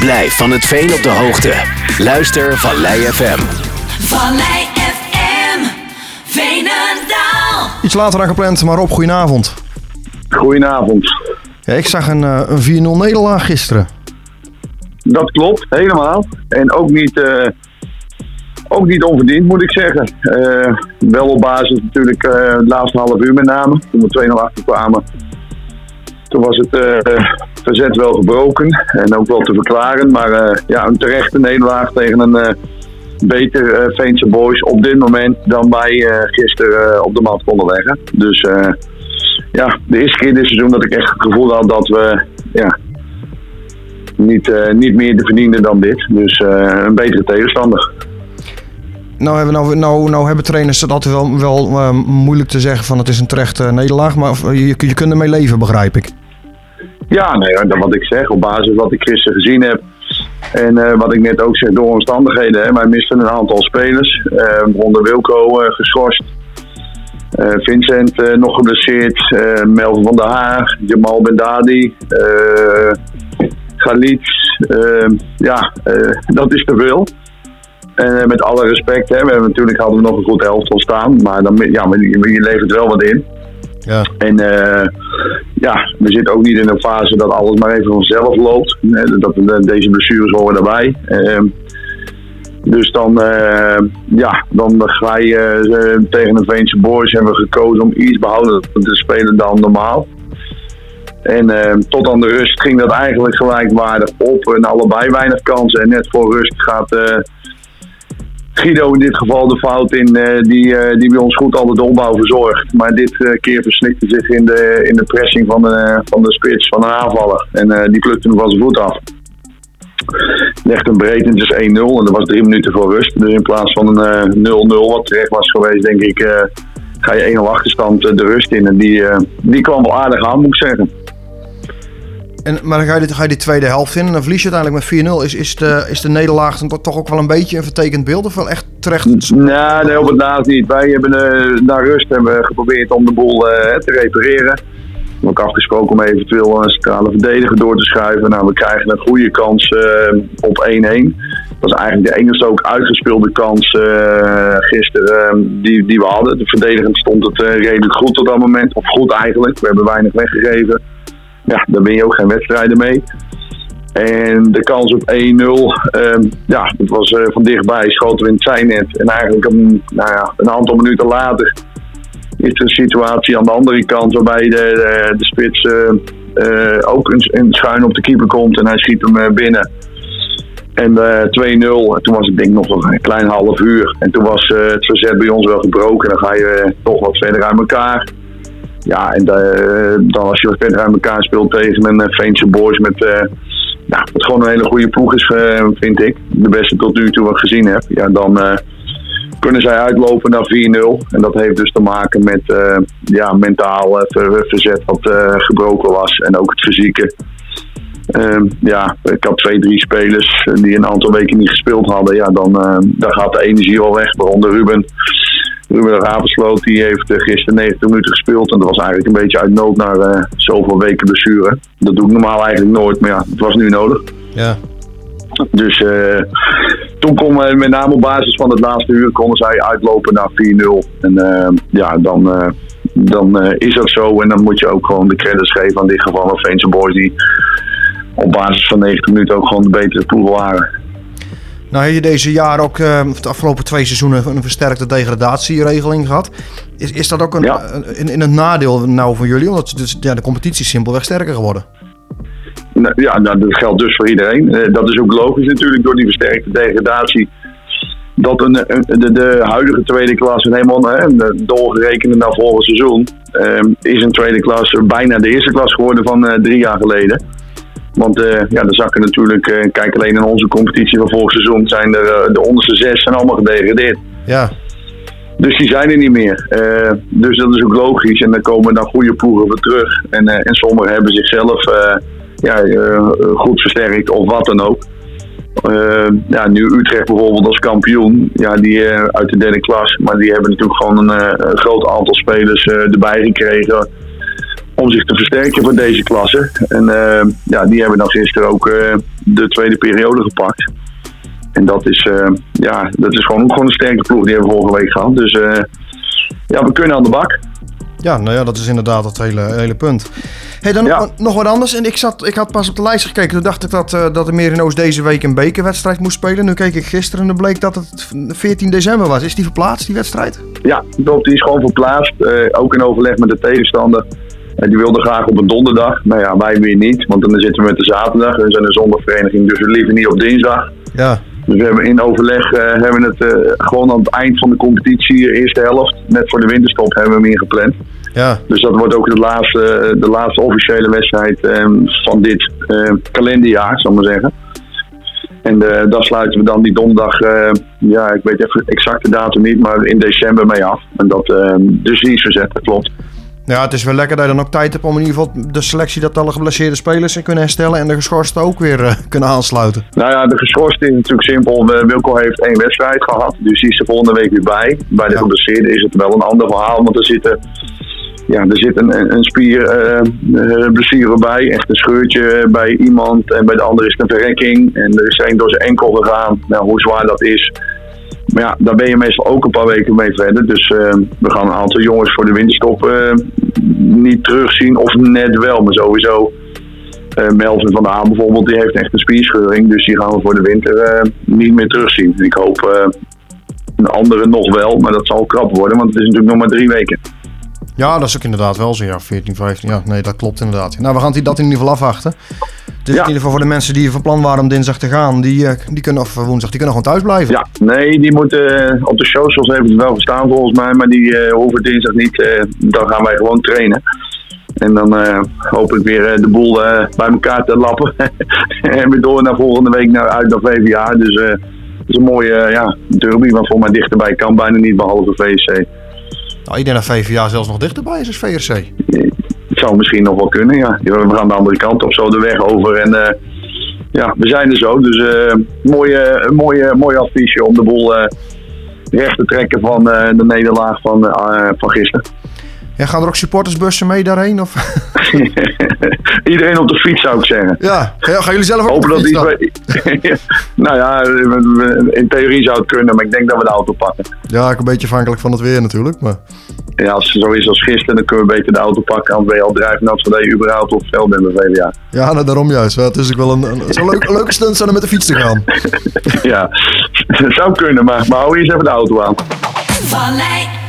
Blijf van het veen op de hoogte. Luister Vallei FM. Vallei FM, Veenendaal. Iets later dan gepland, maar op goedenavond. Goedenavond. Ja, ik zag een, eh, een 4-0 nederlaag gisteren. Dat klopt, helemaal. En ook niet, eh, ook niet onverdiend, moet ik zeggen. Eh, wel op basis natuurlijk eh, het laatste half uur met name. Toen we 2-0 achterkwamen. Toen was het eh, verzet wel gebroken en ook wel te verklaren. Maar eh, ja, een terechte nederlaag tegen een eh, beter eh Veense Boys op dit moment dan wij eh, gisteren op de mat konden leggen. Dus ja, de eerste keer dit seizoen dat ik echt het gevoel had dat we ja, niet, niet meer te verdienen dan dit. Dus een betere tegenstander. Nou hebben, nou, nou, nou hebben trainers het altijd wel, wel moeilijk te zeggen van het is een terechte nederlaag. Maar je, je kunt ermee leven, begrijp ik. Ja, nee, dat wat ik zeg, op basis van wat ik gisteren gezien heb. En eh, wat ik net ook zeg, door omstandigheden. Hè, wij misten een aantal spelers. Eh Ronde Wilco eh, geschorst. Vincent nog geblesseerd. Melvin van der Haag. Jamal Bendadi. Galit. ja, dat is te veel. En met alle respect, hè, we hebben, natuurlijk hadden we nog een goed elftal staan. Maar dan, ja, je levert wel wat in. Ja. En eh, ja, we zitten ook niet in een fase dat alles maar even vanzelf loopt. Dat, deze blessures horen daarbij. Ehm, dus dan, eh, ja, dan ga je eh, tegen een Veense Boys hebben we gekozen om iets behouden te spelen dan normaal. En eh, tot aan de rust ging dat eigenlijk gelijkwaardig op. En allebei weinig kansen. En net voor rust gaat eh, Guido in dit geval de fout in eh, die, eh, die bij ons goed al de opbouw verzorgt. Maar dit eh, keer verslikte zich in de, in de pressing van de, van de spits, van een aanvaller. En die plukte hem van zijn voet af. Legt hem breed en het is 1-0 en dat was drie minuten voor rust. Dus in plaats van een eh, 0-0 wat terecht was geweest, denk ik, ga je 1-0 achterstand de rust in. En die, die kwam wel aardig aan, moet ik zeggen. Maar dan ga je, ga je die tweede helft in en dan verlies je uiteindelijk met 4-0. Is, is, de, is de nederlaag dan toch- ook wel een beetje een vertekend beeld? Of wel echt terecht? Nee, op het laatst niet. Wij hebben eh, naar rust hebben geprobeerd om de boel eh, te repareren. We hebben ook afgesproken om eventueel een centrale verdediger door te schuiven. Nou, we krijgen een goede kans eh, op 1-1. Dat is eigenlijk de enige ook uitgespeelde kans gisteren eh, die, die we hadden. De verdedigend stond het redelijk goed tot dat moment. Of goed eigenlijk. We hebben weinig weggegeven. Ja, daar win je ook geen wedstrijden mee. En de kans op 1-0, ehm, ja, het was eh, van dichtbij, schoten we in het zijnet. En eigenlijk een, nou ja, een aantal minuten later is er een situatie aan de andere kant waarbij de, de, spits eh, eh, ook een, een schuin op de keeper komt en hij schiet hem binnen. En eh 2-0, en toen was het denk ik nog een klein half uur. En toen was het verzet bij ons wel gebroken. Dan ga je toch wat verder uit elkaar. Ja, en eh, dan als je wat verder uit elkaar speelt tegen een uh, Veense Boys met... eh, ja, wat gewoon een hele goede ploeg is, eh, vind ik. De beste tot nu toe wat ik gezien heb. Ja, dan eh, kunnen zij uitlopen naar 4-0. En dat heeft dus te maken met eh, ja, mentaal eh, ver- verzet wat eh, gebroken was. En ook het fysieke. Ehm, ja, ik had twee, drie spelers die een aantal weken niet gespeeld hadden. Ja, dan, eh, dan gaat de energie al weg. Waaronder Ruben. Ruben Ravensloot die heeft eh, gisteren 90 minuten gespeeld. En dat was eigenlijk een beetje uit nood naar eh, zoveel weken blessure. Dat doe ik normaal eigenlijk nooit. Maar ja, het was nu nodig. Ja. Dus eh, toen kon we met name op basis van het laatste uur konden zij uitlopen naar 4-0. En ja, dan, dan is dat zo. En dan moet je ook gewoon de credits geven aan dit geval aan Veense Boys die op basis van 90 minuten ook gewoon de betere ploeg waren. Nou heb je deze jaar ook, eh, of de afgelopen twee seizoenen, een versterkte degradatieregeling gehad. Is, is dat ook een, Ja. in, in het nadeel nou voor jullie? Omdat dus, ja, de competitie is simpelweg sterker geworden. Nou, Ja, nou, dat geldt dus voor iedereen. Eh, dat is ook logisch natuurlijk door die versterkte degradatie. Dat een, de, de huidige tweede klasse, helemaal hè, doorgerekend naar vorig seizoen, eh, is een tweede klasse bijna de eerste klas geworden van eh, drie jaar geleden. Want eh, ja, de zakken natuurlijk, eh, kijk alleen in onze competitie van vorig seizoen, zijn er eh, de onderste zes zijn allemaal gedegradeerd. Ja. Dus die zijn er niet meer. Dus dat is ook logisch. En dan komen dan goede ploegen weer terug. En, en sommigen hebben zichzelf ja, goed versterkt of wat dan ook. Ja, nu Utrecht bijvoorbeeld als kampioen, ja, die uit de derde klas. Maar die hebben natuurlijk gewoon een, groot aantal spelers erbij gekregen om zich te versterken voor deze klasse. En eh, ja, die hebben dan gisteren ook eh, de tweede periode gepakt. En dat is, eh, ja, dat is gewoon, gewoon een sterke ploeg. Die hebben we vorige week gehad. Dus ja, we kunnen aan de bak. Ja, nou ja, dat is inderdaad het hele, hele punt. Hey, dan Ja. nog, nog wat anders. En ik, zat, ik had pas op de lijst gekeken. Toen dacht ik dat, eh, dat de Merino's deze week een bekerwedstrijd moest spelen. Nu keek ik gisteren en er bleek dat het 14 december was. Is die verplaatst, die wedstrijd? Ja, klopt. Die is gewoon verplaatst. Ook in overleg met de tegenstander. Eh, die wilde graag op een donderdag. Nou ja, wij weer niet. Want dan zitten we met de zaterdag. We zijn een zondagvereniging, dus we liever niet op dinsdag. Ja. Dus we hebben in overleg eh, hebben we het eh, gewoon aan het eind van de competitie, eerste helft, net voor de winterstop, hebben we hem ingepland. Ja. Dus dat wordt ook de laatste, de laatste officiële wedstrijd eh, van dit eh, kalenderjaar, zal ik maar zeggen. En eh daar sluiten we dan die donderdag, eh, ja, ik weet even exact de datum niet, maar in december mee af. En dat, eh, dus die is verzet, dat klopt. Ja, het is wel lekker dat je dan ook tijd hebt om in ieder geval de selectie dat alle geblesseerde spelers kunnen herstellen. En de geschorsten ook weer eh, kunnen aansluiten. Nou ja, de geschorste is natuurlijk simpel. Eh, Wilco heeft één wedstrijd gehad, dus die is er volgende week weer bij. Bij de Ja. geblesseerde is het wel een ander verhaal, want er zit, ja, er zit een, een- spierblessure bij. Echt een scheurtje bij iemand en bij de ander is het een verrekking. En er is één door zijn enkel gegaan. Nou, hoe zwaar dat is. Maar ja, daar ben je meestal ook een paar weken mee verder. Dus eh, we gaan een aantal jongens voor de winterstop eh, niet terugzien. Of net wel, maar sowieso. Eh, Melvin van der bijvoorbeeld, die heeft echt een spierscheuring. Dus die gaan we voor de winter eh, niet meer terugzien. En ik hoop een andere nog wel, maar dat zal krap worden, want het is natuurlijk nog maar drie weken. Ja, dat is ook inderdaad wel zo. Ja, 14, 15. Ja, nee, dat klopt inderdaad. Nou, we gaan dat in ieder geval afwachten. Dus Ja. in ieder geval voor de mensen die van plan waren om dinsdag te gaan, die, eh, die kunnen, of woensdag, die kunnen gewoon thuis blijven. Ja, nee, die moeten eh, op de socials hebben het wel gestaan volgens mij, maar die eh, hoeven dinsdag niet. dan gaan wij gewoon trainen. En dan eh, hoop ik weer de boel bij elkaar te lappen. en weer door naar volgende week naar, uit naar VVA. Dus het is een mooie ja, derby, wat voor mij dichterbij kan bijna niet, behalve VSC. Nou, ik denk dat VVA zelfs nog dichterbij is als VRC. Zou misschien nog wel kunnen, ja. We gaan de andere kant op, zo de weg over. En eh, ja, we zijn er zo. Dus eh mooie, mooie, mooi adviesje om de boel eh, recht te trekken van de nederlaag van, van gisteren. Ja, gaan er ook supportersbussen mee daarheen? Of? Iedereen op de fiets zou ik zeggen. ja, gaan jullie zelf ook op Hopen de dat fiets nou ja, in theorie zou het kunnen, maar ik denk dat we de auto pakken. Ja, ik een beetje afhankelijk van het weer natuurlijk. Maar... Ja, als het zo is als gisteren, dan kunnen we beter de auto pakken. Anders ben je al drijfnat zodat je überhaupt op het veld bent bij VWA. Ja, nou, daarom juist. Het is ook wel een, een, zo'n leuk, een leuke stunt zo met de fiets te gaan. ja, het zou kunnen, maar, maar hou eerst even de auto aan. Vallei